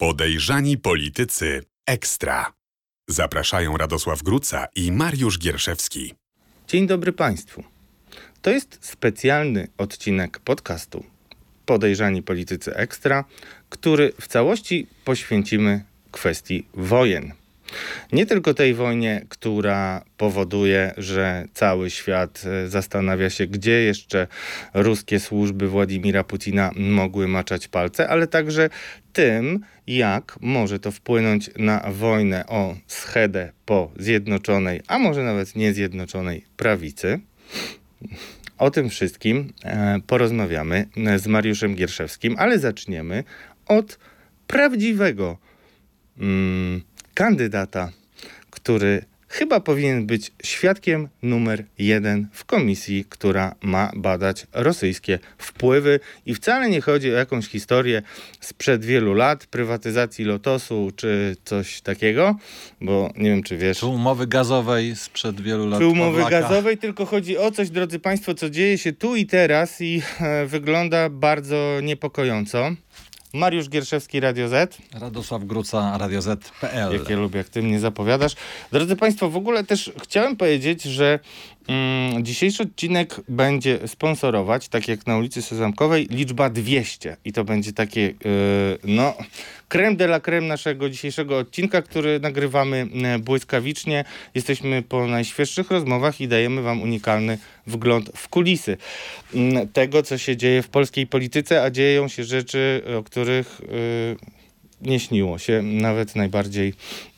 Podejrzani politycy ekstra. Zapraszają Radosław Gruca i Mariusz Gierszewski. Dzień dobry Państwu. To jest specjalny odcinek podcastu Podejrzani Politycy Ekstra, który w całości poświęcimy kwestii wojen. Nie tylko tej wojnie, która powoduje, że cały świat e, zastanawia się, gdzie jeszcze ruskie służby Władimira Putina mogły maczać palce, ale także tym, jak może to wpłynąć na wojnę o schedę po zjednoczonej, a może nawet niezjednoczonej prawicy. O tym wszystkim e, porozmawiamy z Mariuszem Gierszewskim, ale zaczniemy od prawdziwego mm, kandydata, który chyba powinien być świadkiem numer jeden w komisji, która ma badać rosyjskie wpływy. I wcale nie chodzi o jakąś historię sprzed wielu lat, prywatyzacji lotosu czy coś takiego, bo nie wiem, czy wiesz. Czy umowy gazowej sprzed wielu lat. Czy umowy Pawlaka. gazowej, tylko chodzi o coś, drodzy Państwo, co dzieje się tu i teraz i e, wygląda bardzo niepokojąco. Mariusz Gierszewski, Radio Z. Radosław Gruca, Radio Z.pl. Jak ja lubię, jak ty mnie zapowiadasz. Drodzy Państwo, w ogóle też chciałem powiedzieć, że dzisiejszy odcinek będzie sponsorować, tak jak na ulicy Sezamkowej, liczba 200. I to będzie takie, yy, no, creme de la creme naszego dzisiejszego odcinka, który nagrywamy e, błyskawicznie. Jesteśmy po najświeższych rozmowach i dajemy Wam unikalny wgląd w kulisy mm, tego, co się dzieje w polskiej polityce, a dzieją się rzeczy, o których yy, nie śniło się nawet najbardziej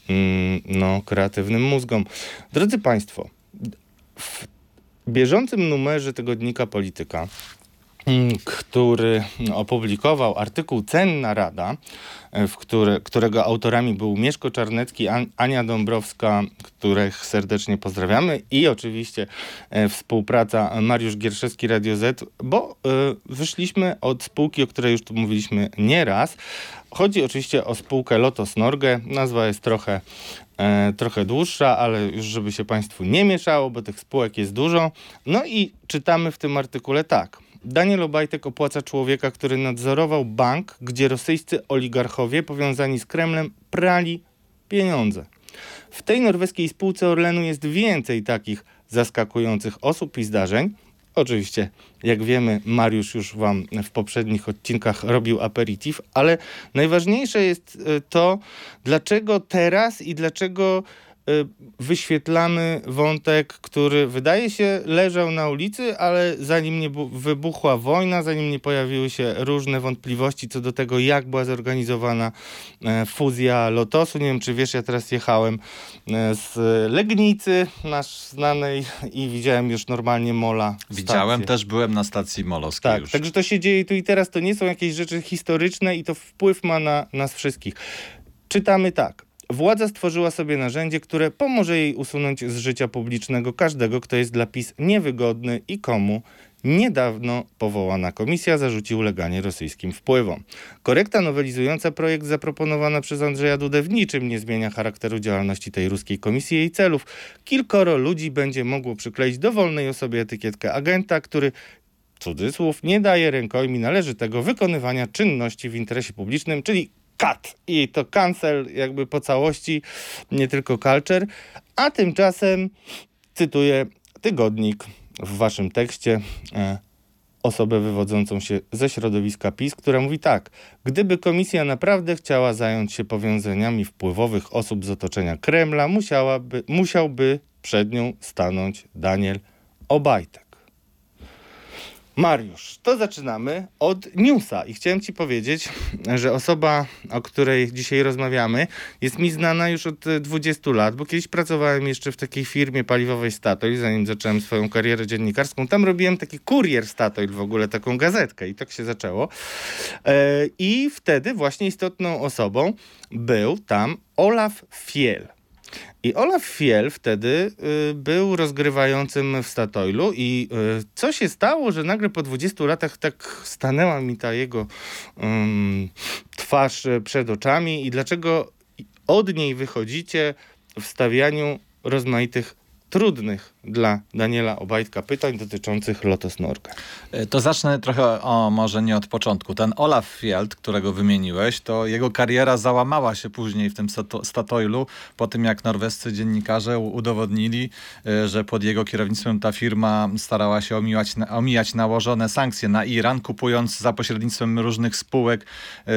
yy, no, kreatywnym mózgom. Drodzy Państwo, w bieżącym numerze tygodnika Polityka Mm, który opublikował artykuł Cenna Rada, e, w które, którego autorami był Mieszko Czarnecki, Ania Dąbrowska, których serdecznie pozdrawiamy i oczywiście e, współpraca Mariusz Gierszewski Radio Z, bo e, wyszliśmy od spółki, o której już tu mówiliśmy nieraz. Chodzi oczywiście o spółkę Lotos Norge. Nazwa jest trochę trochę dłuższa, ale już żeby się Państwu nie mieszało, bo tych spółek jest dużo. No i czytamy w tym artykule tak. Daniel Obajtek opłaca człowieka, który nadzorował bank, gdzie rosyjscy oligarchowie powiązani z Kremlem prali pieniądze. W tej norweskiej spółce Orlenu jest więcej takich zaskakujących osób i zdarzeń. Oczywiście, jak wiemy, Mariusz już Wam w poprzednich odcinkach robił aperitif, ale najważniejsze jest e, to, dlaczego teraz i dlaczego Y, wyświetlamy wątek, który wydaje się leżał na ulicy, ale zanim nie wybuchła wojna, zanim nie pojawiły się różne wątpliwości co do tego, jak była zorganizowana e, fuzja Lotosu. Nie wiem, czy wiesz, ja teraz jechałem e, z Legnicy, nasz znanej, i widziałem już normalnie Mola. Widziałem, też byłem na stacji molowskiej tak, już. Także to się dzieje tu i teraz, to nie są jakieś rzeczy historyczne i to wpływ ma na nas wszystkich. Czytamy tak. Władza stworzyła sobie narzędzie, które pomoże jej usunąć z życia publicznego każdego, kto jest dla PiS niewygodny i komu niedawno powołana komisja zarzuci uleganie rosyjskim wpływom. Korekta nowelizująca projekt zaproponowana przez Andrzeja Dudę w niczym nie zmienia charakteru działalności tej ruskiej komisji i jej celów. Kilkoro ludzi będzie mogło przykleić dowolnej osobie etykietkę agenta, który cudzysłów nie daje rękojmi należytego wykonywania czynności w interesie publicznym, czyli cut i to cancel jakby po całości, nie tylko culture. A tymczasem cytuję tygodnik w waszym tekście e, osobę wywodzącą się ze środowiska PiS, która mówi tak: Gdyby komisja naprawdę chciała zająć się powiązaniami wpływowych osób z otoczenia Kremla, musiałaby, musiałby przed nią stanąć Daniel Obajtek. Mariusz, to zaczynamy od newsa i chciałem ci powiedzieć, że osoba, o której dzisiaj rozmawiamy, jest mi znana już od 20 lat, bo kiedyś pracowałem jeszcze w takiej firmie paliwowej Statoil, zanim zacząłem swoją karierę dziennikarską. Tam robiłem taki kurier Statoil w ogóle, taką gazetkę i tak się zaczęło. E, I wtedy właśnie istotną osobą był tam Olaf Fiel. I Olaf Fiel wtedy y, był rozgrywającym w Statoilu i y, co się stało, że nagle po 20 latach tak stanęła mi ta jego twarz przed oczami i dlaczego od niej wychodzicie w stawianiu rozmaitych trudnych dla Daniela Obajtka pytań dotyczących Lotos Norge. E, to zacznę trochę, o może nie od początku. Ten Olaf Field, którego wymieniłeś, to jego kariera załamała się później w tym Statoilu, po tym jak norwescy dziennikarze udowodnili, e, że pod jego kierownictwem ta firma starała się omijać, omijać nałożone sankcje na Iran, kupując za pośrednictwem różnych spółek e,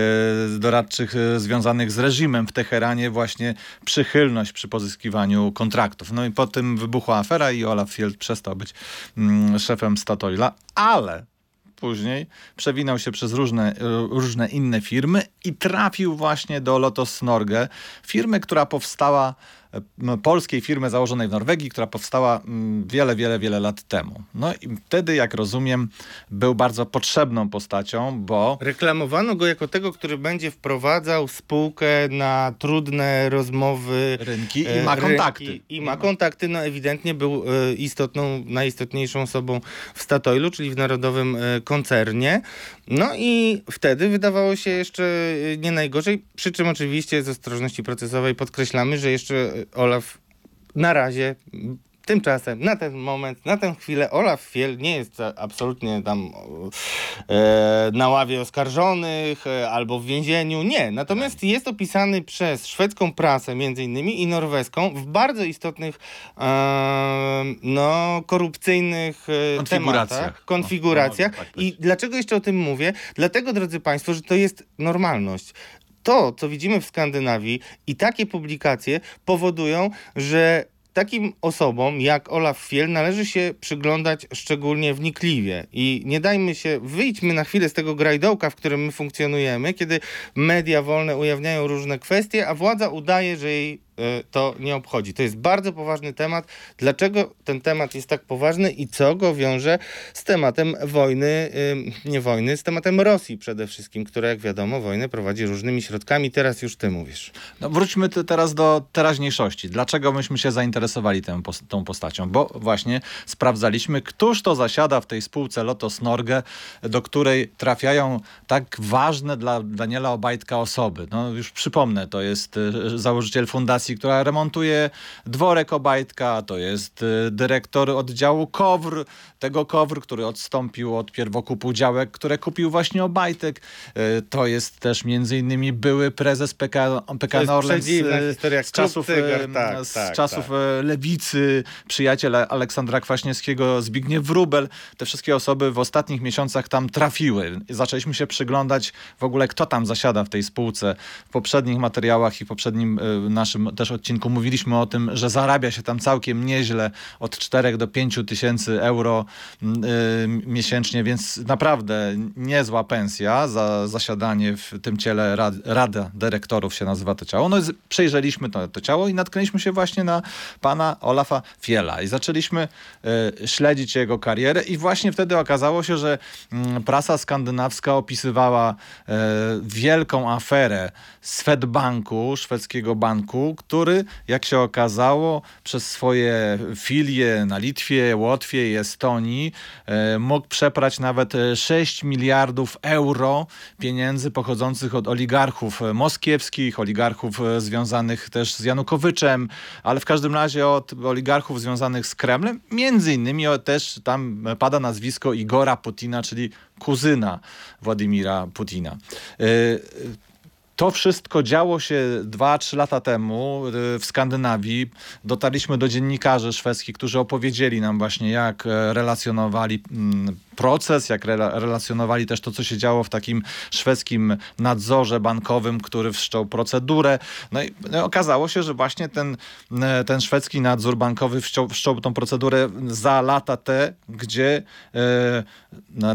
doradczych związanych z reżimem w Teheranie właśnie przychylność przy pozyskiwaniu kontraktów. No i po tym wybuchła afera i Olaf Field przestał być mm, szefem Statoila, ale później przewinął się przez różne, różne inne firmy i trafił właśnie do Lotos Norge, firmy, która powstała polskiej firmy założonej w Norwegii, która powstała wiele, wiele, wiele lat temu. No i wtedy, jak rozumiem, był bardzo potrzebną postacią, bo... Reklamowano go jako tego, który będzie wprowadzał spółkę na trudne rozmowy. Rynki i ma kontakty. Rynki, I ma kontakty, no ewidentnie był e, istotną, najistotniejszą osobą w Statoilu, czyli w narodowym e, koncernie. No i wtedy wydawało się jeszcze e, nie najgorzej, przy czym oczywiście z ostrożności procesowej podkreślamy, że jeszcze Olaf na razie Tymczasem na ten moment, na tę chwilę Olaf Fiel nie jest absolutnie tam e, na ławie oskarżonych e, albo w więzieniu. Nie. Natomiast jest opisany przez szwedzką prasę między innymi i norweską w bardzo istotnych e, no, korupcyjnych e, konfiguracjach. tematach, konfiguracjach. No, no, tak I dlaczego jeszcze o tym mówię? Dlatego, drodzy Państwo, że to jest normalność to, co widzimy w Skandynawii i takie publikacje powodują, że takim osobom jak Olaf Fiel należy się przyglądać szczególnie wnikliwie. I nie dajmy się, wyjdźmy na chwilę z tego grajdołka, w którym my funkcjonujemy, kiedy media wolne ujawniają różne kwestie, a władza udaje, że jej to nie obchodzi. To jest bardzo poważny temat. Dlaczego ten temat jest tak poważny i co go wiąże z tematem wojny, nie wojny, z tematem Rosji przede wszystkim, która jak wiadomo wojnę prowadzi różnymi środkami. Teraz już ty mówisz. No wróćmy teraz do teraźniejszości. Dlaczego myśmy się zainteresowali tą, postacią? Bo właśnie sprawdzaliśmy, któż to zasiada w tej spółce Lotos Norge, do której trafiają tak ważne dla Daniela Obajtka osoby. No już przypomnę, to jest e, założyciel fundacji która remontuje dworek Obajtka, to jest y, dyrektor oddziału KOWR, tego KOWR, który odstąpił od pierwokupu działek, które kupił właśnie Obajtek. Y, to jest też między innymi były prezes PK, PK Orlen z, z czasów, Tyger, tak, z tak, czasów tak. lewicy, przyjaciel Aleksandra Kwaśniewskiego, Zbigniew Wrubel. Te wszystkie osoby w ostatnich miesiącach tam trafiły. Zaczęliśmy się przyglądać w ogóle, kto tam zasiada w tej spółce. W poprzednich materiałach i poprzednim naszym też odcinku mówiliśmy o tym, że zarabia się tam całkiem nieźle od 4 do 5 tysięcy euro miesięcznie, więc naprawdę niezła pensja za zasiadanie w tym ciele rad, Rada Dyrektorów się nazywa to ciało. No przejrzeliśmy to, to ciało i natknęliśmy się właśnie na pana Olafa Fiela i zaczęliśmy yy, śledzić jego karierę i właśnie wtedy okazało się, że yy, prasa skandynawska opisywała yy, wielką aferę Swedbanku, szwedzkiego banku, który, jak się okazało, przez swoje filie na Litwie, Łotwie i Estonii e, mógł przeprać nawet 6 miliardów euro pieniędzy pochodzących od oligarchów moskiewskich, oligarchów e, związanych też z Janukowyczem, ale w każdym razie od oligarchów związanych z Kremlem. Między innymi też tam pada nazwisko Igora Putina, czyli kuzyna Władimira Putina. To wszystko działo się 2-3 lata temu y, w Skandynawii. Dotarliśmy do dziennikarzy szwedzkich, którzy opowiedzieli nam właśnie, jak e, relacjonowali mm, proces, jak relacjonowali też to, co się działo w takim szwedzkim nadzorze bankowym, który wszczął procedurę. No i no okazało się, że właśnie ten, e, ten szwedzki nadzór bankowy wszczął, wszczął tą procedurę za lata te, gdzie e,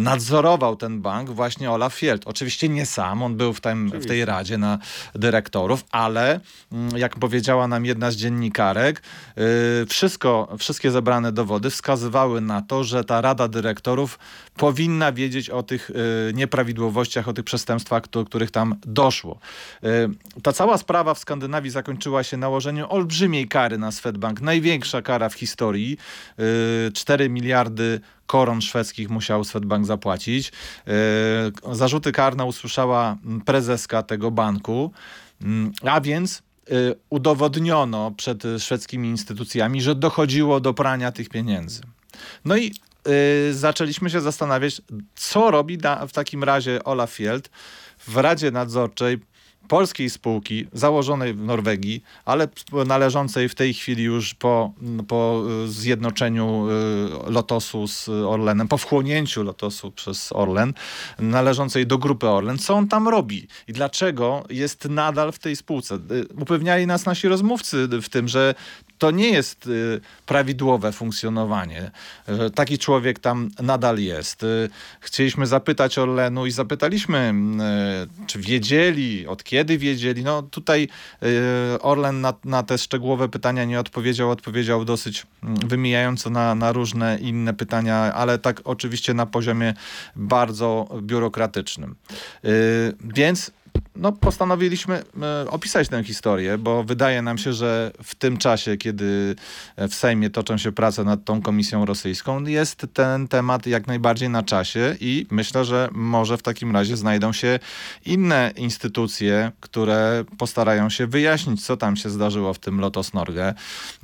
nadzorował ten bank właśnie Olaf Field. Oczywiście nie sam, on był w, tym, w tej radzie na dyrektorów, ale mm, jak powiedziała nam jedna z dziennikarek, e, wszystko, wszystkie zebrane dowody wskazywały na to, że ta rada dyrektorów powinna wiedzieć o tych y, nieprawidłowościach, o tych przestępstwach, do których tam doszło. Y, ta cała sprawa w Skandynawii zakończyła się nałożeniem olbrzymiej kary na Swedbank. Największa kara w historii. Y, 4 miliardy koron szwedzkich musiał Swedbank zapłacić. Zarzuty karne usłyszała prezeska tego banku. A więc udowodniono przed szwedzkimi instytucjami, że dochodziło do prania tych pieniędzy. No i zaczęliśmy się zastanawiać, co robi w takim razie Olaf Field w Radzie Nadzorczej polskiej spółki założonej w Norwegii, ale należącej w tej chwili już po, po zjednoczeniu y, Lotosu z Orlenem, po wchłonięciu Lotosu przez Orlen, należącej do grupy Orlen. Co on tam robi i dlaczego jest nadal w tej spółce? Y, upewniali nas nasi rozmówcy w tym, że to nie jest y, prawidłowe funkcjonowanie. Taki człowiek tam nadal jest. Chcieliśmy zapytać Orlenu i zapytaliśmy, czy wiedzieli, od kiedy wiedzieli. No tutaj Orlen na, na te szczegółowe pytania nie odpowiedział, odpowiedział dosyć mm, wymijająco na, na różne inne pytania, ale tak oczywiście na poziomie bardzo biurokratycznym. Więc no, postanowiliśmy e, opisać tę historię, bo wydaje nam się, że w tym czasie, kiedy w Sejmie toczą się prace nad tą komisją rosyjską, jest ten temat jak najbardziej na czasie i myślę, że może w takim razie znajdą się inne instytucje, które postarają się wyjaśnić, co tam się zdarzyło w tym Lotos Norge.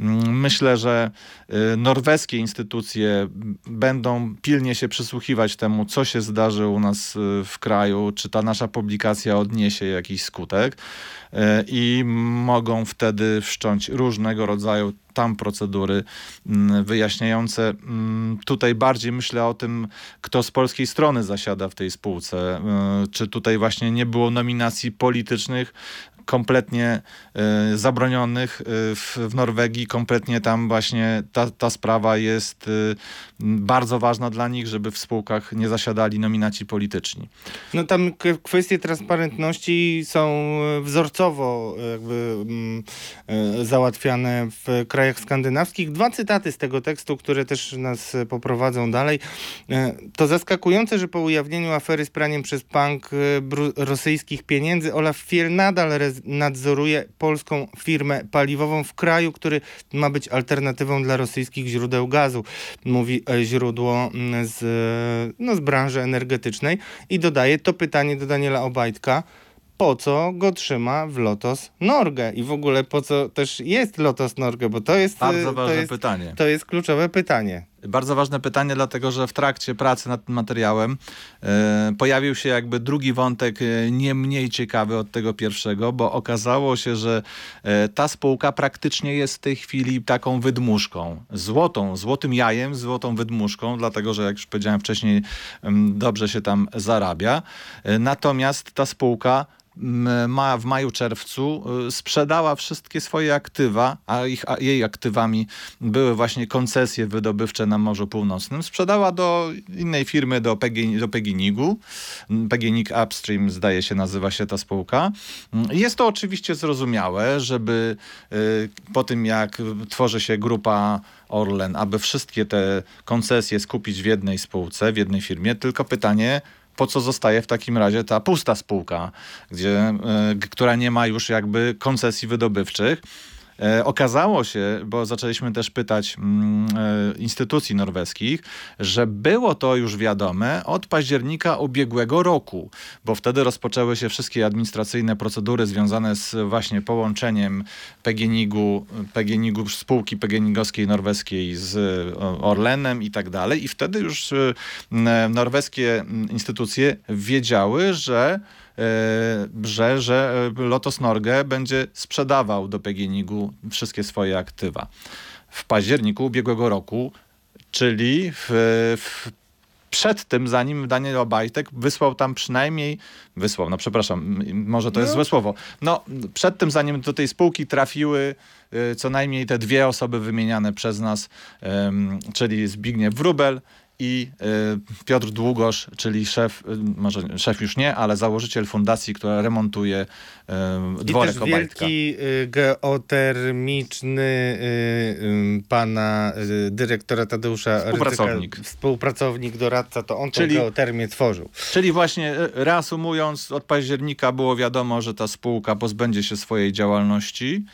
Mm, myślę, że e, norweskie instytucje będą pilnie się przysłuchiwać temu, co się zdarzy u nas e, w kraju, czy ta nasza publikacja odniesie jakiś skutek e, i mogą wtedy wszcząć różnego rodzaju tam procedury mm, wyjaśniające. Mm, tutaj bardziej myślę o tym, kto z polskiej strony zasiada w tej spółce. E, czy tutaj właśnie nie było nominacji politycznych, kompletnie y, zabronionych y, w, Norwegii. Kompletnie tam właśnie ta, ta sprawa jest y, bardzo ważna dla nich, żeby w spółkach nie zasiadali nominaci polityczni. No tam kwestie transparentności są wzorcowo jakby mm, załatwiane w krajach skandynawskich. Dwa cytaty z tego tekstu, które też nas poprowadzą dalej. To zaskakujące, że po ujawnieniu afery z praniem przez bank rosyjskich pieniędzy Olaf Fiel nadal nadzoruje polską firmę paliwową w kraju, który ma być alternatywą dla rosyjskich źródeł gazu. Mówi e, źródło mm, z, no, z branży energetycznej i dodaje to pytanie do Daniela Obajtka po co go trzyma w Lotos Norge i w ogóle po co też jest Lotos Norge, bo to jest bardzo ważne to jest, pytanie. To jest kluczowe pytanie. Bardzo ważne pytanie, dlatego że w trakcie pracy nad tym materiałem e, pojawił się jakby drugi wątek, e, nie mniej ciekawy od tego pierwszego, bo okazało się, że e, ta spółka praktycznie jest w tej chwili taką wydmuszką. Złotą, złotym jajem, złotą wydmuszką, dlatego że jak już powiedziałem wcześniej, dobrze się tam zarabia. E, natomiast ta spółka ma w maju, czerwcu y, sprzedała wszystkie swoje aktywa, a, ich, a jej aktywami były właśnie koncesje wydobywcze na Morzu Północnym. Sprzedała do innej firmy, do, PG, do Peginigu. Peginig Upstream zdaje się nazywa się ta spółka. Jest to oczywiście zrozumiałe, żeby y, po tym jak tworzy się grupa Orlen, aby wszystkie te koncesje skupić w jednej spółce, w jednej firmie, tylko pytanie, po co zostaje w takim razie ta pusta spółka, gdzie, y, która nie ma już jakby koncesji wydobywczych. E, okazało się, bo zaczęliśmy też pytać mm, e, instytucji norweskich, że było to już wiadome od października ubiegłego roku, bo wtedy rozpoczęły się wszystkie administracyjne procedury związane z właśnie połączeniem PGNiG-u, PGNiG-u spółki PGNiG-owskiej norweskiej z Orlenem i tak dalej. I wtedy już e, norweskie instytucje wiedziały, że E, że, że e, Lotos Norge będzie sprzedawał do PGNiG-u wszystkie swoje aktywa. W październiku ubiegłego roku, czyli w, w przed tym, zanim Daniel Obajtek wysłał tam przynajmniej, wysłał, no przepraszam, może to jest no. złe słowo, no przed tym, zanim do tej spółki trafiły e, co najmniej te dwie osoby wymieniane przez nas, czyli Zbigniew Wrubel i y, Piotr Długosz, czyli szef, y, może szef już nie, ale założyciel fundacji, która remontuje y, dworek I też wielki geotermiczny pana dyrektora Tadeusza Współpracownik. Ryzyka, współpracownik, doradca, to on czyli, tą geotermię tworzył. Czyli właśnie reasumując, od października było wiadomo, że ta spółka pozbędzie się swojej działalności.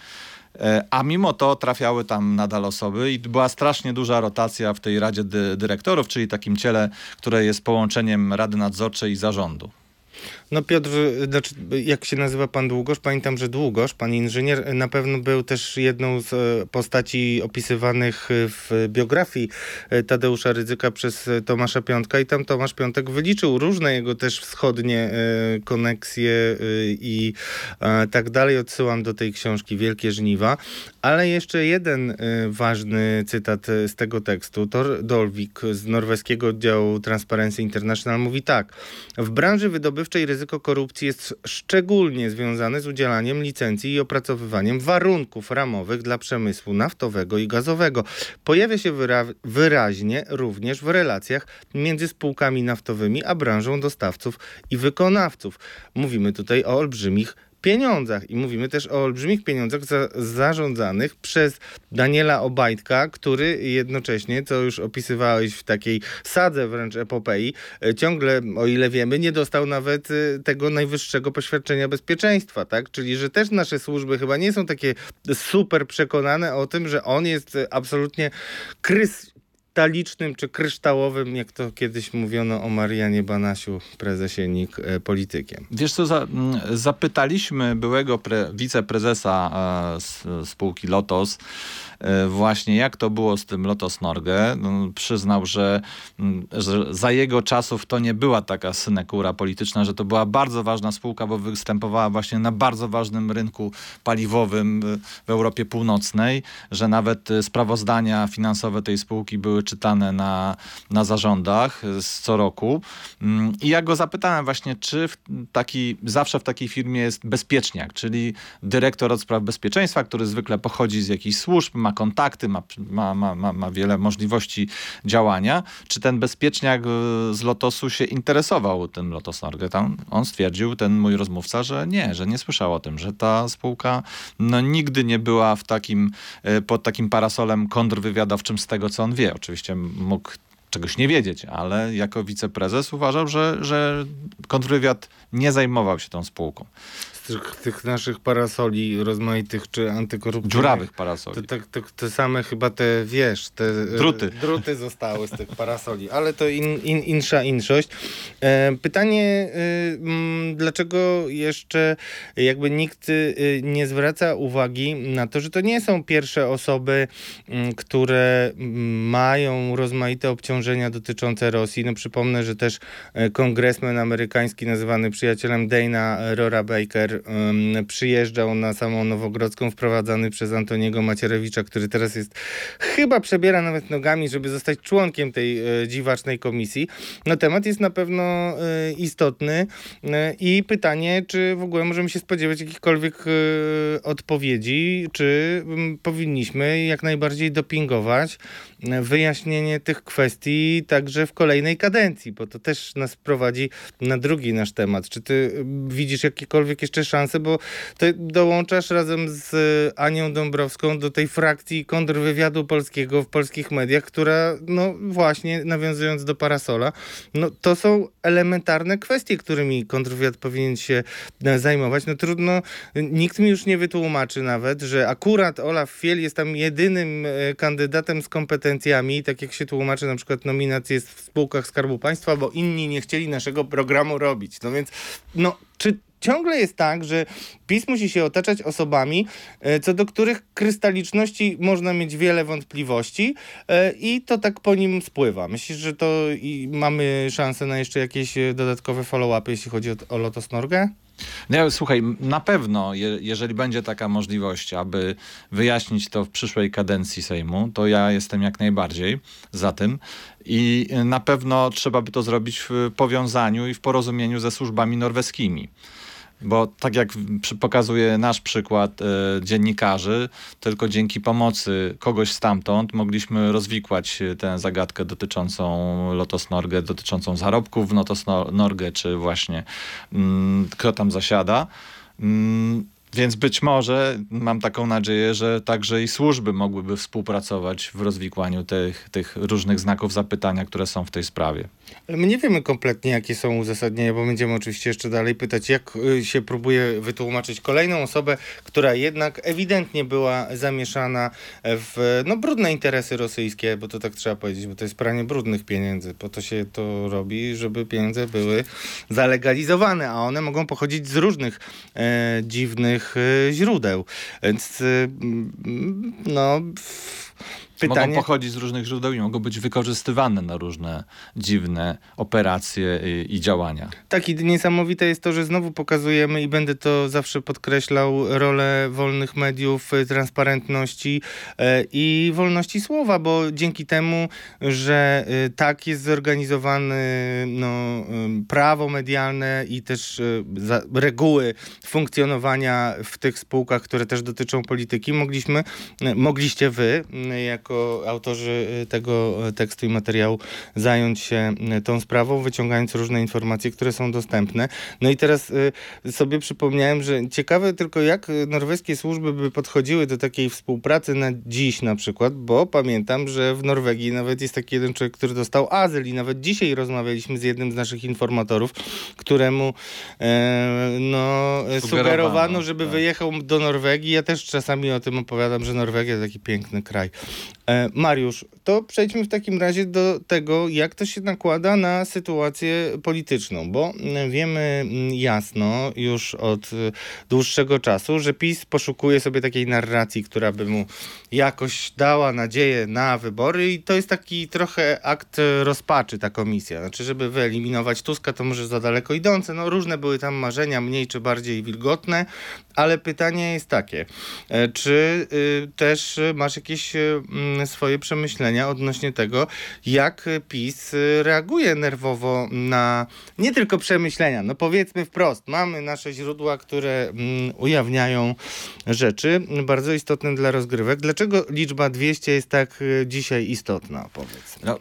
E, a mimo to trafiały tam nadal osoby i była strasznie duża rotacja w tej Radzie Dy Dyrektorów, czyli takim ciele, które jest połączeniem Rady Nadzorczej i Zarządu. No Piotr, znaczy, jak się nazywa pan Długosz? Pamiętam, że Długosz, pan inżynier, na pewno był też jedną z e, postaci opisywanych w biografii e, Tadeusza Rydzyka przez Tomasza Piątka i tam Tomasz Piątek wyliczył różne jego też wschodnie e, koneksje i tak dalej. Odsyłam do tej książki Wielkie Żniwa. Ale jeszcze jeden ważny cytat z tego tekstu. Thor Dolvik z norweskiego oddziału Transparency International mówi tak. W branży wydobywczej ryzyko korupcji jest szczególnie związane z udzielaniem licencji i opracowywaniem warunków ramowych dla przemysłu naftowego i gazowego. Pojawia się wyra wyraźnie również w relacjach między spółkami naftowymi a branżą dostawców i wykonawców. Mówimy tutaj o olbrzymich pieniądzach. I mówimy też o olbrzymich pieniądzach za, zarządzanych przez Daniela Obajtka, który jednocześnie, co już opisywałeś w takiej sadze wręcz epopei, e, ciągle, o ile wiemy, nie dostał nawet e, tego najwyższego poświadczenia bezpieczeństwa, tak? Czyli, że też nasze służby chyba nie są takie super przekonane o tym, że on jest absolutnie krys krystalicznym czy kryształowym, jak to kiedyś mówiono o Marianie Banasiu, prezesie NIK, e, politykiem. Wiesz co, za, zapytaliśmy byłego pre, wiceprezesa e, spółki Lotos, E, właśnie jak to było z tym Lotos Norge. No, przyznał, że, że za jego czasów to nie była taka synekura polityczna, że to była bardzo ważna spółka, bo występowała właśnie na bardzo ważnym rynku paliwowym w Europie Północnej, że nawet e, sprawozdania finansowe tej spółki były czytane na, na zarządach z co roku. Mm, I ja go zapytałem właśnie, czy taki, zawsze w takiej firmie jest bezpieczniak, czyli dyrektor od spraw bezpieczeństwa, który zwykle pochodzi z jakichś służb, ma kontakty, ma, ma, ma, ma wiele możliwości działania. Czy ten bezpieczniak e, z Lotosu się interesował tym Lotos Norge? Tam on stwierdził, ten mój rozmówca, że nie, że nie słyszał o tym, że ta spółka no, nigdy nie była w takim, e, pod takim parasolem kontrwywiadowczym z tego, co on wie. Oczywiście mógł czegoś nie wiedzieć, ale jako wiceprezes uważał, że, że kontrwywiad nie zajmował się tą spółką tych, tych naszych parasoli rozmaitych czy antykorupcyjnych. Dziurawych parasoli. To, to, to, te same chyba te, wiesz, te e, druty, druty zostały z tych parasoli, ale to in, in, insza inszość. E, pytanie, e, dlaczego jeszcze jakby nikt e, nie zwraca uwagi na to, że to nie są pierwsze osoby, m, które mają rozmaite obciążenia dotyczące Rosji. No przypomnę, że też kongresmen amerykański nazywany przyjacielem Dana Rora Baker przyjeżdżał na samą Nowogrodzką, wprowadzany przez Antoniego Macierewicza, który teraz jest, chyba przebiera nawet nogami, żeby zostać członkiem tej e, dziwacznej komisji. No temat jest na pewno e, istotny e, i pytanie, czy w ogóle możemy się spodziewać jakichkolwiek odpowiedzi, czy powinniśmy jak najbardziej dopingować wyjaśnienie tych kwestii także w kolejnej kadencji, bo to też nas prowadzi na drugi nasz temat. Czy ty widzisz jakiekolwiek jeszcze szanse, bo ty dołączasz razem z Anią Dąbrowską do tej frakcji kontrwywiadu polskiego w polskich mediach, która no właśnie nawiązując do parasola, no to są elementarne kwestie, którymi kontrwywiad powinien się zajmować. No trudno, nikt mi już nie wytłumaczy nawet, że akurat Olaf Fiel jest tam jedynym e, kandydatem z kompetencji kompetencjami, tak jak się tłumaczy na przykład nominacje w spółkach Skarbu Państwa, bo inni nie chcieli naszego programu robić. No więc, no, czy ciągle jest tak, że PiS musi się otaczać osobami, e, co do których krystaliczności można mieć wiele wątpliwości e, i to tak po nim spływa. Myślisz, że to mamy szansę na jeszcze jakieś e, dodatkowe follow-upy, jeśli chodzi o, o Lotos Norge? No, słuchaj, na pewno, je, jeżeli będzie taka możliwość, aby wyjaśnić to w przyszłej kadencji Sejmu, to ja jestem jak najbardziej za tym. I na pewno trzeba by to zrobić w powiązaniu i w porozumieniu ze służbami norweskimi. Bo tak jak pokazuje nasz przykład e, dziennikarzy, tylko dzięki pomocy kogoś stamtąd mogliśmy rozwikłać e, tę zagadkę dotyczącą Lotos Norge, dotyczącą zarobków w Lotos Norge, czy właśnie mm, kto tam zasiada. Mm, Więc być może mam taką nadzieję, że także i służby mogłyby współpracować w rozwikłaniu tych, tych różnych znaków zapytania, które są w tej sprawie. Ale my nie wiemy kompletnie, jakie są uzasadnienia, bo będziemy oczywiście jeszcze dalej pytać, jak y, się próbuje wytłumaczyć kolejną osobę, która jednak ewidentnie była zamieszana w no, brudne interesy rosyjskie, bo to tak trzeba powiedzieć, bo to jest pranie brudnych pieniędzy. Po to się to robi, żeby pieniądze były zalegalizowane, a one mogą pochodzić z różnych e, dziwnych e, źródeł. Więc e, no. Pytanie... Mogą pochodzić z różnych źródeł i mogą być wykorzystywane na różne dziwne operacje i, i, działania. Tak, i niesamowite jest to, że znowu pokazujemy i będę to zawsze podkreślał rolę wolnych mediów, y, transparentności e, i wolności słowa, bo dzięki temu, że y, tak jest zorganizowany no, y, prawo medialne i też reguły funkcjonowania w tych spółkach, które też dotyczą polityki, mogliśmy, mogliście wy, jako jako autorzy y, tego y, tekstu i materiału zająć się y, tą sprawą, wyciągając różne informacje, które są dostępne. No i teraz sobie przypomniałem, że ciekawe tylko jak norweskie służby by podchodziły do takiej współpracy na dziś na przykład, bo pamiętam, że w Norwegii nawet jest taki jeden człowiek, który dostał azyl i nawet dzisiaj rozmawialiśmy z jednym z naszych informatorów, któremu e, no, sugerowano, żeby tak. wyjechał do Norwegii. Ja też czasami o tym opowiadam, że Norwegia to taki piękny kraj. E, Mariusz, to przejdźmy w takim razie do tego, jak to się nakłada na sytuację polityczną, bo wiemy jasno już od dłuższego czasu, że PiS poszukuje sobie takiej narracji, która by mu jakoś dała nadzieję na wybory i to jest taki trochę akt rozpaczy ta komisja. Znaczy, żeby wyeliminować Tuska, to może za daleko idące. No różne były tam marzenia, mniej czy bardziej wilgotne, ale pytanie jest takie, e, czy y, też masz jakieś y, swoje przemyślenia odnośnie tego, jak PiS reaguje nerwowo na nie tylko przemyślenia, no powiedzmy wprost, mamy nasze źródła, które mm, ujawniają rzeczy bardzo istotne dla rozgrywek. Dlaczego liczba 200 jest tak y, dzisiaj istotna, powiedzmy? No,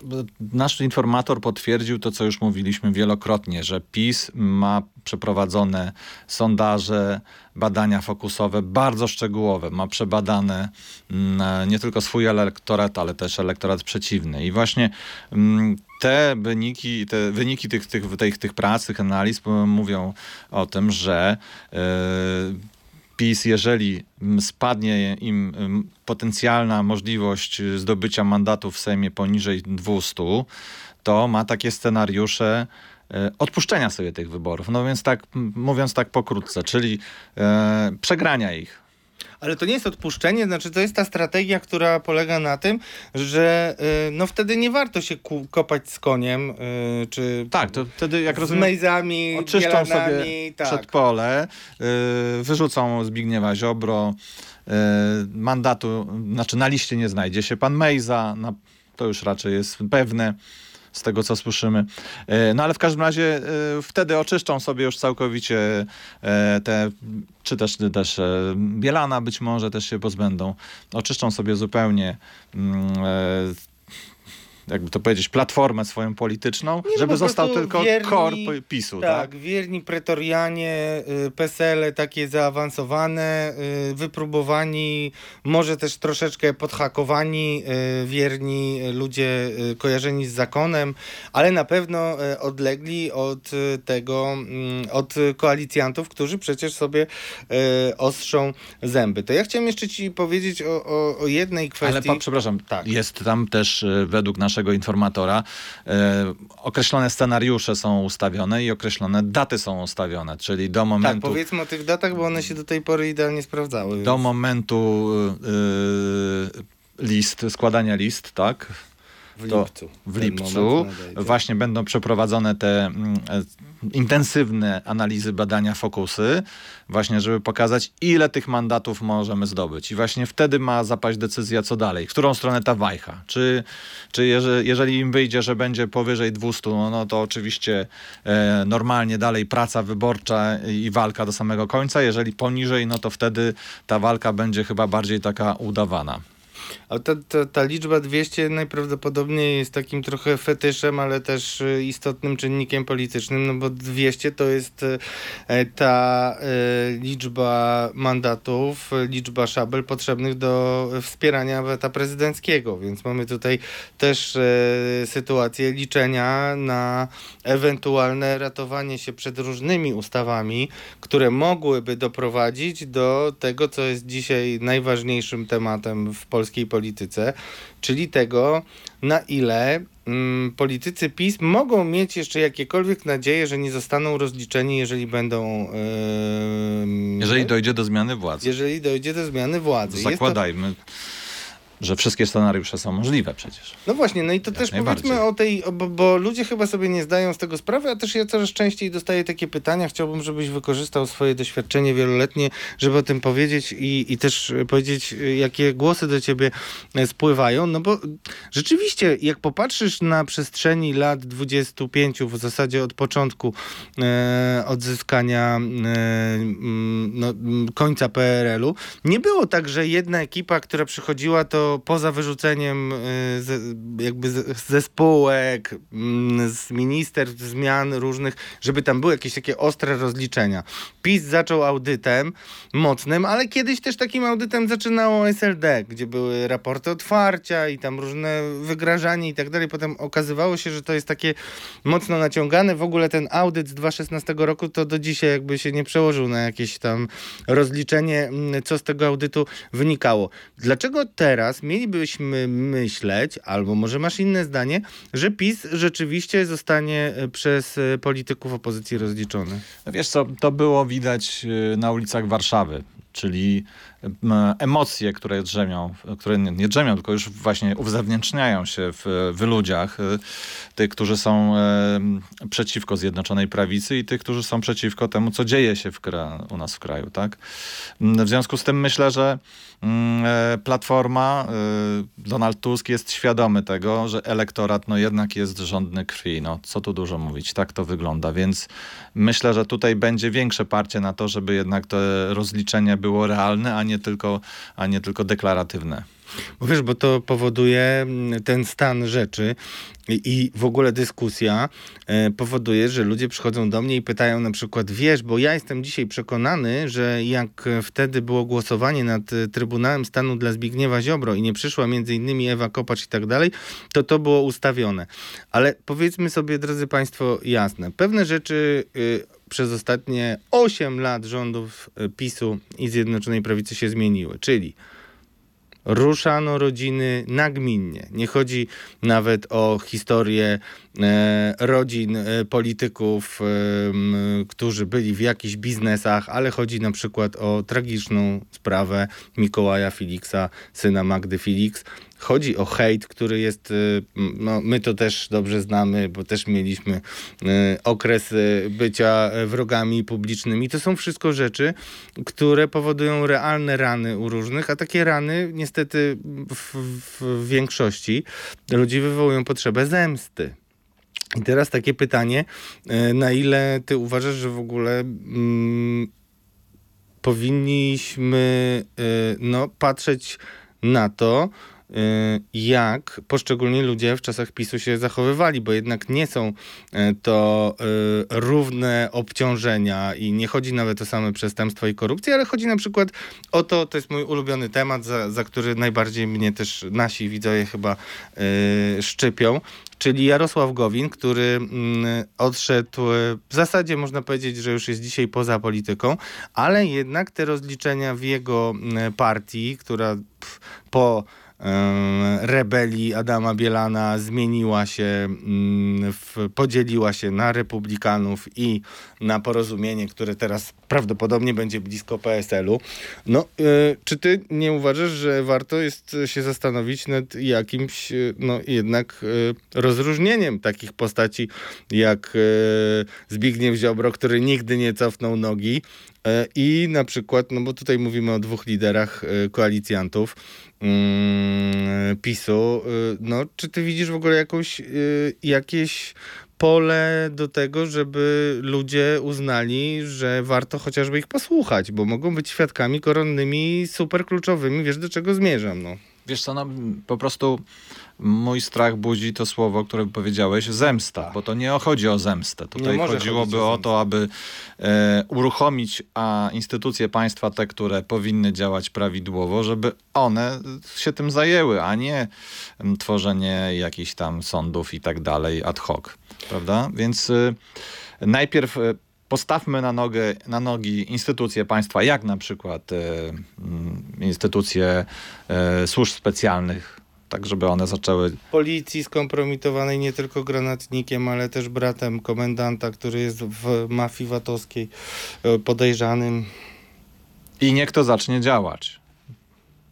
nasz informator potwierdził to, co już mówiliśmy wielokrotnie, że PiS ma przeprowadzone sondaże, badania fokusowe bardzo szczegółowe. Ma przebadane mm, nie tylko swój elektorat, ale też elektorat przeciwny. I właśnie mm, te wyniki, te wyniki tych, tych, tych, tych prac, tych analiz mówią o tym, że yy, PiS, jeżeli spadnie im potencjalna możliwość zdobycia mandatu w Sejmie poniżej 200, to ma takie scenariusze E, odpuszczenia sobie tych wyborów. No więc tak, mówiąc tak pokrótce, czyli e, przegrania ich. Ale to nie jest odpuszczenie, znaczy to jest ta strategia, która polega na tym, że y, no wtedy nie warto się kopać z koniem, y, czy tak, to wtedy jak z rozumiem, mejzami, oczyszczą sobie tak. przed pole, y, wyrzucą Zbigniewa Ziobro, mandatu, znaczy na liście nie znajdzie się pan Mejza, na, to już raczej jest pewne z tego co słyszymy. E, no ale w każdym razie e, wtedy oczyszczą sobie już całkowicie e, te, czy też, też Bielana być może też się pozbędą. Oczyszczą sobie zupełnie mm, jakby to powiedzieć, platformę swoją polityczną, nie, no żeby został tylko wierni, kor PiSu. Tak, tak? wierni pretorianie, y, PSL takie zaawansowane, y, wypróbowani, może też troszeczkę podhakowani, y, wierni ludzie kojarzeni z zakonem, ale na pewno odlegli od tego, mm, od koalicjantów, którzy przecież sobie ostrzą zęby. To ja chciałem jeszcze ci powiedzieć o, o, o jednej kwestii. Ale pa, przepraszam, tak. jest tam też według naszego naszego informatora e, określone scenariusze są ustawione i określone daty są ustawione, czyli do momentu... Tak, powiedzmy o tych datach, bo one się do tej pory idealnie sprawdzały. Do więc... momentu e, list, składania list, tak? W lipcu. W lipcu właśnie będą przeprowadzone te mm, e, intensywne analizy, badania, fokusy, właśnie żeby pokazać, ile tych mandatów możemy zdobyć. I właśnie wtedy ma zapaść decyzja, co dalej, w którą stronę ta wajcha. Czy, czy jeżeli, jeżeli im wyjdzie, że będzie powyżej 200, no, no to oczywiście e, normalnie dalej praca wyborcza i walka do samego końca. Jeżeli poniżej, no to wtedy ta walka będzie chyba bardziej taka udawana. A ta, ta, ta liczba 200 najprawdopodobniej jest takim trochę fetyszem, ale też y, istotnym czynnikiem politycznym, no bo 200 to jest y, ta y, liczba mandatów, liczba szabel potrzebnych do wspierania weta prezydenckiego, więc mamy tutaj też sytuację liczenia na ewentualne ratowanie się przed różnymi ustawami, które mogłyby doprowadzić do tego, co jest dzisiaj najważniejszym tematem w polskiej polityce, czyli tego, na ile mm, politycy PiS mogą mieć jeszcze jakiekolwiek nadzieje, że nie zostaną rozliczeni, jeżeli będą. Yy, jeżeli dojdzie do zmiany władzy. Jeżeli dojdzie do zmiany władzy. Zakładajmy. To że wszystkie scenariusze są możliwe przecież. No właśnie, no i to Jak też powiedzmy o tej, bo, bo, ludzie chyba sobie nie zdają z tego sprawy, a też ja coraz częściej dostaję takie pytania. Chciałbym, żebyś wykorzystał swoje doświadczenie wieloletnie, żeby o tym powiedzieć i, i też powiedzieć, jakie głosy do ciebie spływają. No bo rzeczywiście, jak popatrzysz na przestrzeni lat 25, w zasadzie od początku e, odzyskania e, no, końca PRL-u, nie było tak, że jedna ekipa, która przychodziła, to poza wyrzuceniem y, jakby ze spółek, mm, z ministerstw, zmian różnych, żeby tam były jakieś takie ostre rozliczenia. PiS zaczął audytem mocnym, ale kiedyś też takim audytem zaczynało SLD, gdzie były raporty otwarcia i tam różne wygrażanie i tak dalej. Potem okazywało się, że to jest takie mocno naciągane. W ogóle ten audyt z 2016 roku to do dzisiaj jakby się nie przełożył na jakieś tam rozliczenie, mm, co z tego audytu wynikało. Dlaczego teraz mielibyśmy myśleć, albo może masz inne zdanie, że PiS rzeczywiście zostanie e, przez e, polityków opozycji rozliczony? No wiesz co, to było widać e, na ulicach Warszawy czyli emocje, które drzemią, które nie, drzemią, tylko już właśnie uzewnętrzniają się w, w ludziach, y, tych, którzy są przeciwko Zjednoczonej Prawicy i tych, którzy są przeciwko temu, co dzieje się w, u nas w kraju. Tak? W związku z tym myślę, że e, Platforma, y, Donald Tusk jest świadomy tego, że elektorat no jednak jest rządny krwi. No, co tu dużo mówić, tak to wygląda, więc myślę, że tutaj będzie większe parcie na to, żeby jednak to rozliczenie było realne, a nie tylko, a nie tylko deklaratywne. Bo wiesz, bo to powoduje mm, ten stan rzeczy i w ogóle dyskusja e, powoduje, że ludzie przychodzą do mnie i pytają na przykład, wiesz, bo ja jestem dzisiaj przekonany, że jak wtedy było głosowanie nad e, Trybunałem Stanu dla Zbigniewa Ziobro i nie przyszła między innymi Ewa Kopacz i tak dalej, to to było ustawione. Ale powiedzmy sobie, drodzy Państwo, jasne, pewne rzeczy y, przez ostatnie 8 lat rządów y, PiSu i Zjednoczonej Prawicy się zmieniły, czyli ruszano rodziny nagminnie. Nie chodzi nawet o historię e, rodzin e, polityków, e, którzy byli w jakichś biznesach, ale chodzi na przykład o tragiczną sprawę Mikołaja Filiksa, syna Magdy Felix, Chodzi o hejt, który jest, y, no, my to też dobrze znamy, bo też mieliśmy y, okres y, bycia wrogami publicznymi. To są wszystko rzeczy, które powodują realne rany u różnych, a takie rany niestety w, w większości ludzi wywołują potrzebę zemsty. I teraz takie pytanie, na ile ty uważasz, że w ogóle mm, powinniśmy no, patrzeć na to, jak poszczególni ludzie w czasach PiSu się zachowywali, bo jednak nie są y, to y, równe obciążenia i nie chodzi nawet o same przestępstwo i korupcję, ale chodzi na przykład o to, to jest mój ulubiony temat, za, za który najbardziej mnie też nasi widzowie chyba szczypią, czyli Jarosław Gowin, który mm, odszedł, w zasadzie można powiedzieć, że już jest dzisiaj poza polityką, ale jednak te rozliczenia w jego mm, partii, która po rebelii Adama Bielana zmieniła się, mm, w, podzieliła się na republikanów i na porozumienie, które teraz prawdopodobnie będzie blisko PSL-u. No, y, czy ty nie uważasz, że warto jest się zastanowić nad jakimś, y, no jednak y, rozróżnieniem takich postaci jak Zbigniew Ziobro, który nigdy nie cofnął nogi i na przykład, no bo tutaj mówimy o dwóch liderach koalicjantów, mm, PiSu. No, czy ty widzisz w ogóle jakąś, jakieś pole do tego, żeby ludzie uznali, że warto chociażby ich posłuchać, bo mogą być świadkami koronnymi super kluczowymi. Wiesz, do czego zmierzam, no. Wiesz co, no po prostu mój strach budzi to słowo, które powiedziałeś, zemsta, bo to nie chodzi o zemstę. Tutaj chodziłoby o o to, aby e, uruchomić a instytucje państwa, te, które powinny działać prawidłowo, żeby one się tym zajęły, a nie tworzenie jakichś tam sądów i tak dalej ad hoc, prawda? Więc y, najpierw y, postawmy na, nogę, na nogi instytucje państwa, jak na przykład y, instytucje y, służb specjalnych, tak żeby one zaczęły Policji skompromitowanej nie tylko granatnikiem, ale też bratem komendanta, który jest w mafii VAT-owskiej e, podejrzanym. i niech to zacznie działać.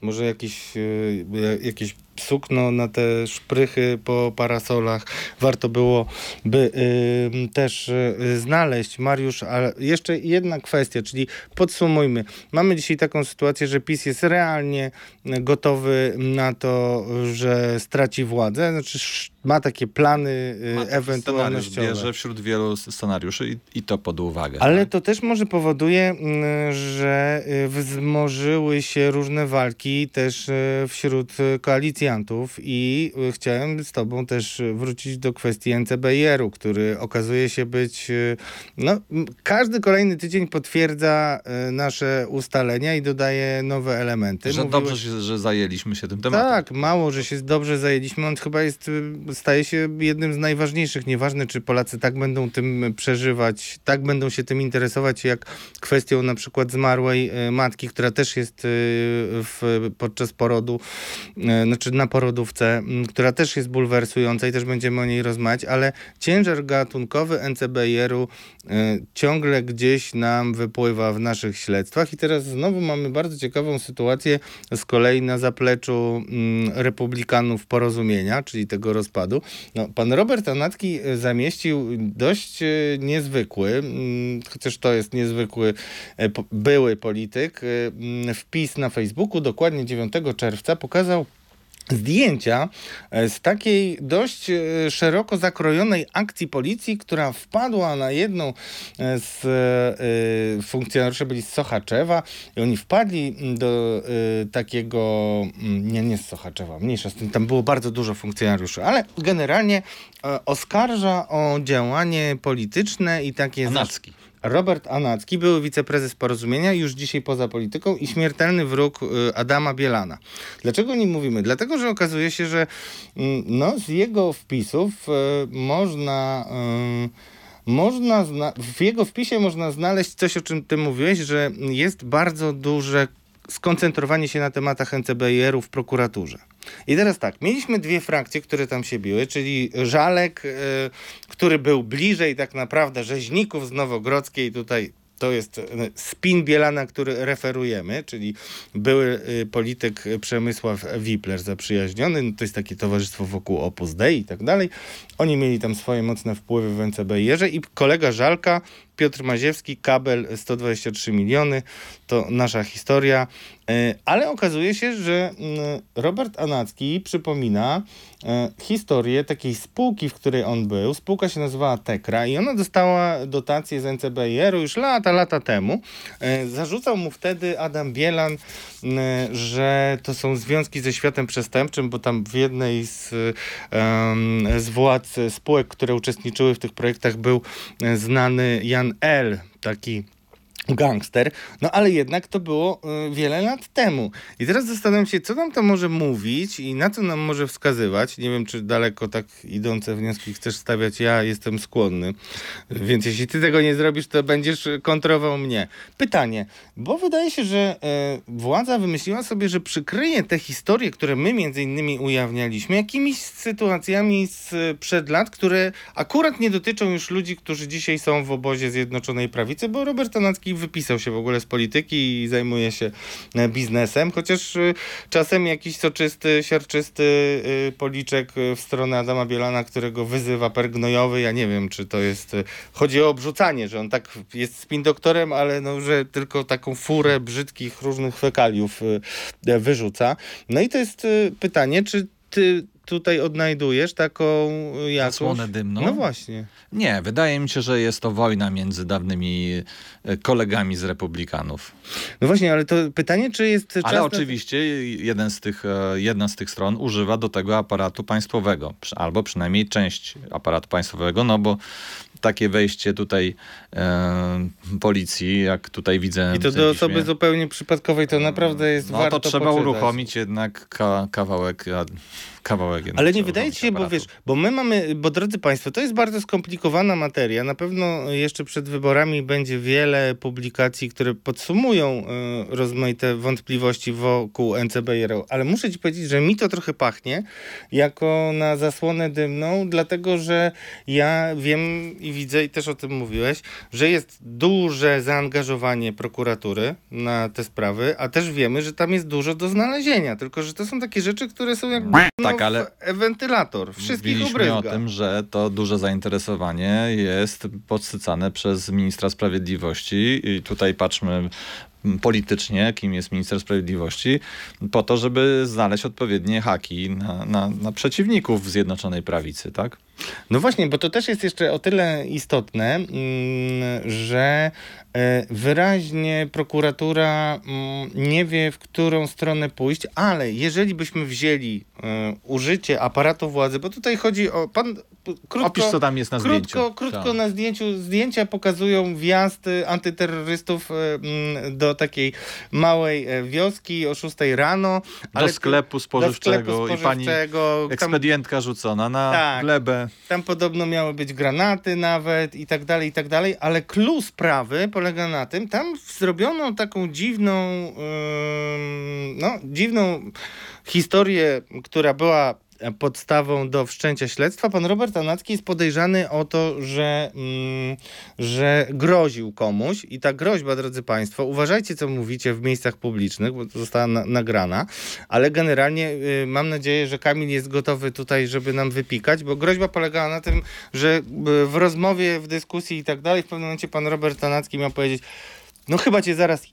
Może jakieś, e, jakieś sukno na te szprychy po parasolach warto było by y, też y, znaleźć. Mariusz, ale jeszcze jedna kwestia, czyli podsumujmy. Mamy dzisiaj taką sytuację, że PiS jest realnie gotowy na to, że straci władzę, znaczy ma takie plany y, Ma ewentualnościowe. bierze wśród wielu scenariuszy i, i to pod uwagę. Ale tak? to też może powoduje, mm, że y, wzmożyły się różne walki też y, wśród y, koalicjantów i y, chciałem z tobą też wrócić do kwestii NCBR-u, który okazuje się być, y, no każdy kolejny tydzień potwierdza y, nasze ustalenia i dodaje nowe elementy. Że Mówiłeś- dobrze, że, że zajęliśmy się tym tematem. tak, mało, że się dobrze zajęliśmy. On chyba jest, staje się jednym z najważniejszych. Nieważne, czy Polacy tak będą tym przeżywać, tak będą się tym interesować, jak kwestią na przykład zmarłej matki, która też jest w, podczas porodu, znaczy na porodówce, która też jest bulwersująca i też będziemy o niej rozmawiać, ale ciężar gatunkowy NCBR-u y, ciągle gdzieś nam wypływa w naszych śledztwach i teraz znowu mamy bardzo ciekawą sytuację z kolei na zapleczu mm, republikanów porozumienia, czyli tego rozpadu. No, pan Robert Anatki e, zamieścił dość e, niezwykły, mm, chociaż to jest niezwykły były polityk, mm, wpis na Facebooku, dokładnie 9 czerwca, pokazał zdjęcia e, z takiej dość e, szeroko zakrojonej akcji policji, która wpadła na jedną e, z funkcjonariuszy, byli z Sochaczewa i oni wpadli do takiego, mm, nie, nie z Sochaczewa, mniejsza z tym, tam było bardzo dużo funkcjonariuszy, ale generalnie oskarża o działanie polityczne i takie... Anacki. Robert Anacki, były wiceprezes porozumienia, już dzisiaj poza polityką i śmiertelny wróg y, Adama Bielana. Dlaczego o nim mówimy? Dlatego, że okazuje się, że mm, no, z jego wpisów y, można. y, Można w jego wpisie można znaleźć coś, o czym ty mówiłeś, że jest bardzo duże skoncentrowanie się na tematach NCBR-u w prokuraturze. I teraz tak, mieliśmy dwie frakcje, które tam się biły, czyli Żalek, y, który był bliżej tak naprawdę rzeźników z Nowogrodzkiej, tutaj to jest y, spin Bielana, który referujemy, czyli były y, polityk Przemysław Wipler zaprzyjaźniony, no to jest takie towarzystwo wokół Opus Dei i tak dalej. Oni mieli tam swoje mocne wpływy w NCBR-ze i kolega Żalka, Piotr Maziewski, kabel 123 miliony, to nasza historia. E, Ale okazuje się, że mm, Robert Anacki przypomina e, historię takiej spółki, w której on był. Spółka się nazywała Tekra i ona dostała dotację z NCBR-u już lata, lata temu. E, Zarzucał mu wtedy Adam Bielan, m, że to są związki ze światem przestępczym, bo tam w jednej z, z władz spółek, które uczestniczyły w tych projektach był znany Jan L., taki gangster, no ale jednak to było y, wiele lat temu. I teraz zastanawiam się, co nam to może mówić i na co nam może wskazywać. Nie wiem, czy daleko tak idące wnioski chcesz stawiać. Ja jestem skłonny. Więc jeśli ty tego nie zrobisz, to będziesz kontrował mnie. Pytanie, bo wydaje się, że e, władza wymyśliła sobie, że przykryje te historie, które my między innymi ujawnialiśmy, jakimiś sytuacjami sprzed lat, które akurat nie dotyczą już ludzi, którzy dzisiaj są w obozie Zjednoczonej Prawicy, bo Robert Tanacki wypisał się w ogóle z polityki i zajmuje się e, biznesem, chociaż e, czasem jakiś soczysty, siarczysty e, policzek w stronę Adama Bielana, którego wyzywa pergnojowy, ja nie wiem, czy to jest, chodzi o obrzucanie, że on tak jest spin doktorem, ale no, że tylko taką furę brzydkich różnych fekaliów wyrzuca. No i to jest pytanie, czy ty tutaj odnajdujesz taką y, jakąś... Zasłonę dymną? No właśnie. Nie, wydaje mi się, że jest to wojna między dawnymi e, kolegami z republikanów. No właśnie, ale to pytanie, czy jest czas... Ale oczywiście jeden z tych, e, jedna z tych stron używa do tego aparatu państwowego, albo przynajmniej część aparatu państwowego, no bo takie wejście tutaj e, policji, jak tutaj widzę I to do osoby piśmie, zupełnie przypadkowej, to naprawdę jest no warto to trzeba poczytać. uruchomić jednak ka kawałek, kawałek jednak Ale nie wydaje ci się, uruchomić bo wiesz, aparatu. bo my mamy, bo drodzy Państwo, to jest bardzo skomplikowana materia. Na pewno jeszcze przed wyborami będzie wiele publikacji, które podsumują y, rozmaite wątpliwości wokół NCBR, ale muszę ci powiedzieć, że mi to trochę pachnie jako na zasłonę dymną, dlatego że ja wiem i widzę, i też o tym mówiłeś, że jest duże zaangażowanie prokuratury na te sprawy, a też wiemy, że tam jest dużo do znalezienia, tylko że to są takie rzeczy, które są jakby no, Tak, ale wentylator, wszystkich ubryzga. o tym, że to duże zainteresowanie jest podsycane przez ministra sprawiedliwości i tutaj patrzmy politycznie, kim jest minister sprawiedliwości, po to, żeby znaleźć odpowiednie haki na, na, na przeciwników Zjednoczonej Prawicy, tak? No właśnie, bo to też jest jeszcze o tyle istotne, mm, że e, wyraźnie prokuratura mm, nie wie, w którą stronę pójść, ale jeżeli byśmy wzięli e, użycie aparatu władzy, bo tutaj chodzi o... Pan krótko, Opisz, co tam jest na Krótko, zdjęciu. krótko Tak. na zdjęciu. Zdjęcia pokazują wjazd antyterrorystów y, mm, do takiej małej e, wioski o 6 rano. Do sklepu spożywczego do sklepu i pani spożywczego. Ekspedientka rzucona na Tak. glebę. Tam podobno miały być granaty nawet i tak dalej, i tak dalej, ale clue sprawy polega na tym, tam zrobiono taką dziwną, ym, no, dziwną historię, która była podstawą do wszczęcia śledztwa. Pan Robert Anacki jest podejrzany o to, że, mm, że groził komuś i ta groźba, drodzy Państwo, uważajcie co mówicie w miejscach publicznych, bo to została na, nagrana, ale generalnie y, mam nadzieję, że Kamil jest gotowy tutaj, żeby nam wypikać, bo groźba polegała na tym, że y, w rozmowie, w dyskusji i tak dalej, w pewnym momencie pan Robert Anacki miał powiedzieć, no chyba cię zaraz.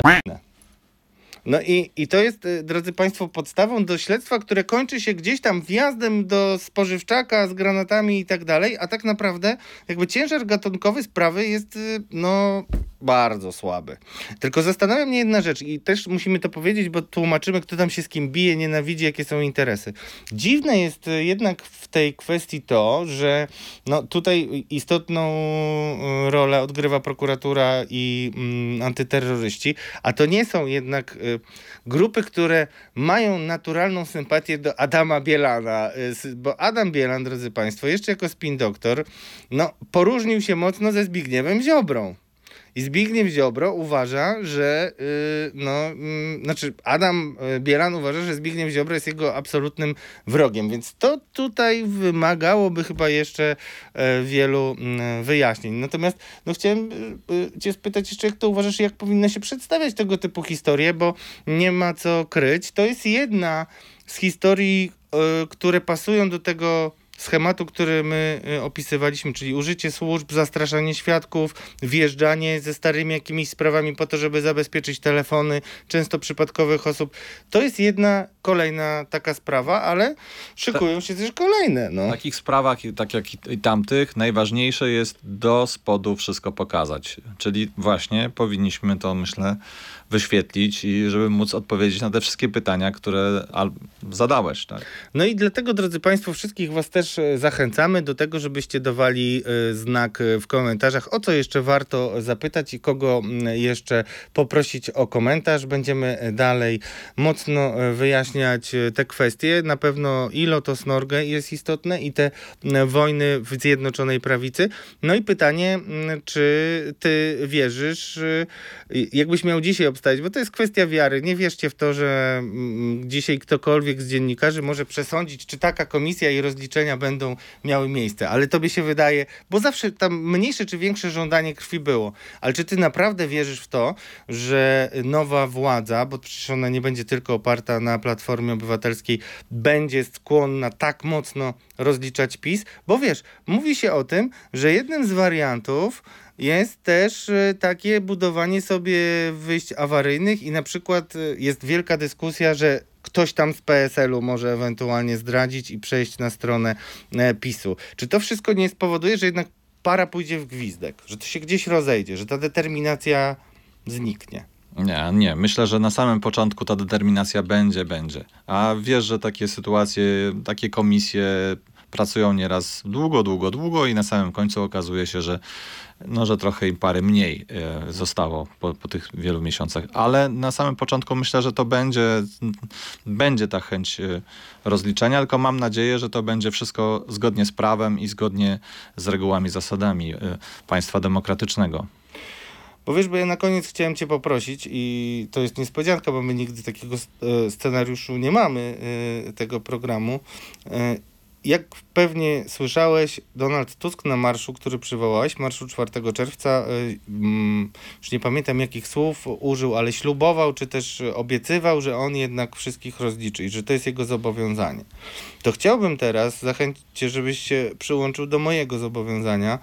No i, i to jest, y, drodzy Państwo, podstawą do śledztwa, które kończy się gdzieś tam wjazdem do spożywczaka z granatami i tak dalej, a tak naprawdę jakby ciężar gatunkowy sprawy jest y, no bardzo słaby. Tylko zastanawia mnie jedna rzecz i też musimy to powiedzieć, bo tłumaczymy, kto tam się z kim bije, nienawidzi, jakie są interesy. Dziwne jest y, jednak w tej kwestii to, że no tutaj istotną y, rolę odgrywa prokuratura i mm, antyterroryści, a to nie są jednak y, grupy, które mają naturalną sympatię do Adama Bielana, y, bo Adam Bielan, drodzy Państwo, jeszcze jako spin doktor, no poróżnił się mocno ze Zbigniewem Ziobrą. I Zbigniew Ziobro uważa, że y, no, mm, znaczy Adam y, Bielan uważa, że Zbigniew Ziobro jest jego absolutnym wrogiem, więc to tutaj wymagałoby chyba jeszcze e, wielu mm, wyjaśnień. Natomiast no, chciałem y, y, cię spytać jeszcze, jak to uważasz, jak powinny się przedstawiać tego typu historie, bo nie ma co kryć. To jest jedna z historii, które pasują do tego schematu, który my y, opisywaliśmy, czyli użycie służb, zastraszanie świadków, wjeżdżanie ze starymi jakimiś sprawami po to, żeby zabezpieczyć telefony, często przypadkowych osób. To jest jedna, kolejna taka sprawa, ale szykują się też kolejne. No. W takich sprawach, tak jak i tamtych, najważniejsze jest do spodu wszystko pokazać. Czyli właśnie powinniśmy to, myślę, wyświetlić i żeby móc odpowiedzieć na te wszystkie pytania, które zadałeś. Tak? No i dlatego, drodzy Państwo, wszystkich Was też e, zachęcamy do tego, żebyście dawali e, znak e, w komentarzach, o co jeszcze warto zapytać i kogo jeszcze poprosić o komentarz. Będziemy dalej mocno wyjaśniać te kwestie. Na pewno i Lotos Norge jest istotne i te wojny w Zjednoczonej Prawicy. No i pytanie, czy Ty wierzysz, jakbyś miał dzisiaj bo to jest kwestia wiary. Nie wierzcie w to, że mm, dzisiaj ktokolwiek z dziennikarzy może przesądzić, czy taka komisja i rozliczenia będą miały miejsce. Ale tobie się wydaje, bo zawsze tam mniejsze czy większe żądanie krwi było. Ale czy ty naprawdę wierzysz w to, że nowa władza, bo przecież ona nie będzie tylko oparta na Platformie Obywatelskiej, będzie skłonna tak mocno rozliczać PiS? Bo wiesz, mówi się o tym, że jednym z wariantów jest też e, takie budowanie sobie wyjść awaryjnych i na przykład e, jest wielka dyskusja, że ktoś tam z PSL-u może ewentualnie zdradzić i przejść na stronę e, PiSu. Czy to wszystko nie spowoduje, że jednak para pójdzie w gwizdek, że to się gdzieś rozejdzie, że ta determinacja zniknie? Nie, nie. Myślę, że na samym początku ta determinacja będzie, będzie. A wiesz, że takie sytuacje, takie komisje pracują nieraz długo, długo, długo i na samym końcu okazuje się, że, no, że trochę im parę mniej e, zostało po, po tych wielu miesiącach. Ale na samym początku myślę, że to będzie, będzie ta chęć e, rozliczenia, tylko mam nadzieję, że to będzie wszystko zgodnie z prawem i zgodnie z regułami, zasadami e, państwa demokratycznego. Bo wiesz, bo ja na koniec chciałem cię poprosić i to jest niespodzianka, bo my nigdy takiego scenariuszu nie mamy, tego programu. Jak pewnie słyszałeś, Donald Tusk na marszu, który przywołałeś, marszu 4 czerwca, mm, już nie pamiętam jakich słów użył, ale ślubował, czy też obiecywał, że on jednak wszystkich rozliczy i że to jest jego zobowiązanie. To chciałbym teraz zachęcić cię, żebyś się przyłączył do mojego zobowiązania,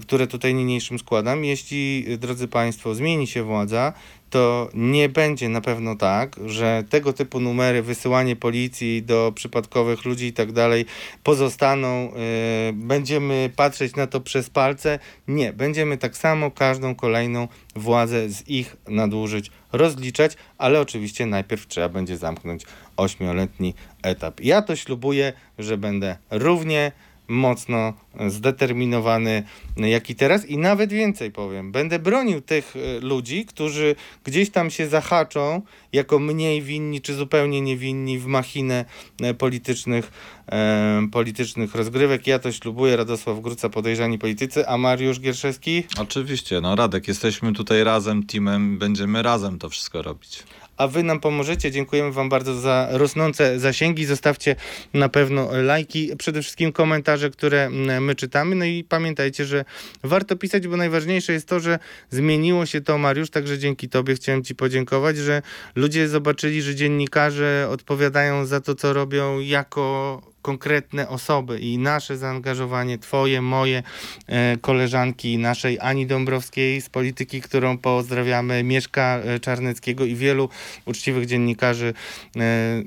które tutaj niniejszym składam. Jeśli, drodzy Państwo, zmieni się władza, to nie będzie na pewno tak, że tego typu numery, wysyłanie policji do przypadkowych ludzi i tak dalej pozostaną. Yy, będziemy patrzeć na to przez palce. Nie, będziemy tak samo każdą kolejną władzę z ich nadużyć rozliczać, ale oczywiście najpierw trzeba będzie zamknąć ośmioletni etap. Ja to ślubuję, że będę równie mocno zdeterminowany jak i teraz i nawet więcej powiem. Będę bronił tych e, ludzi, którzy gdzieś tam się zahaczą jako mniej winni czy zupełnie niewinni w machinę e, politycznych, e, politycznych rozgrywek. Ja to ślubuję. Radosław Gruca, podejrzani politycy, a Mariusz Gierszewski? Oczywiście, no Radek, jesteśmy tutaj razem, teamem, będziemy razem to wszystko robić a wy nam pomożecie. Dziękujemy wam bardzo za rosnące zasięgi. Zostawcie na pewno lajki, przede wszystkim komentarze, które mm, my czytamy. No i pamiętajcie, że warto pisać, bo najważniejsze jest to, że zmieniło się to, Mariusz, także dzięki tobie chciałem ci podziękować, że ludzie zobaczyli, że dziennikarze odpowiadają za to, co robią jako konkretne osoby i nasze zaangażowanie, twoje, moje e, koleżanki, naszej Ani Dąbrowskiej z polityki, którą pozdrawiamy, Mieszka e, Czarneckiego i wielu uczciwych dziennikarzy, e,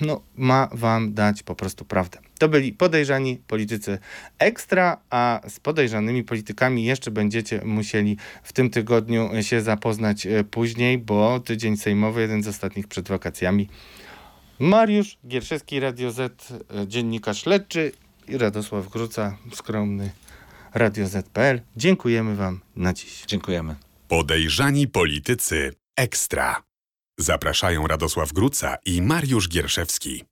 no, ma wam dać po prostu prawdę. To byli podejrzani politycy ekstra, a z podejrzanymi politykami jeszcze będziecie musieli w tym tygodniu się zapoznać później, bo tydzień sejmowy, jeden z ostatnich przed wakacjami, Mariusz Gierszewski, Radio Z, e, dziennikarz śledczy i Radosław Gruca, skromny Radio Z.pl. Dziękujemy Wam na dziś. Dziękujemy. Podejrzani politycy ekstra. Zapraszają Radosław Gruca i Mariusz Gierszewski.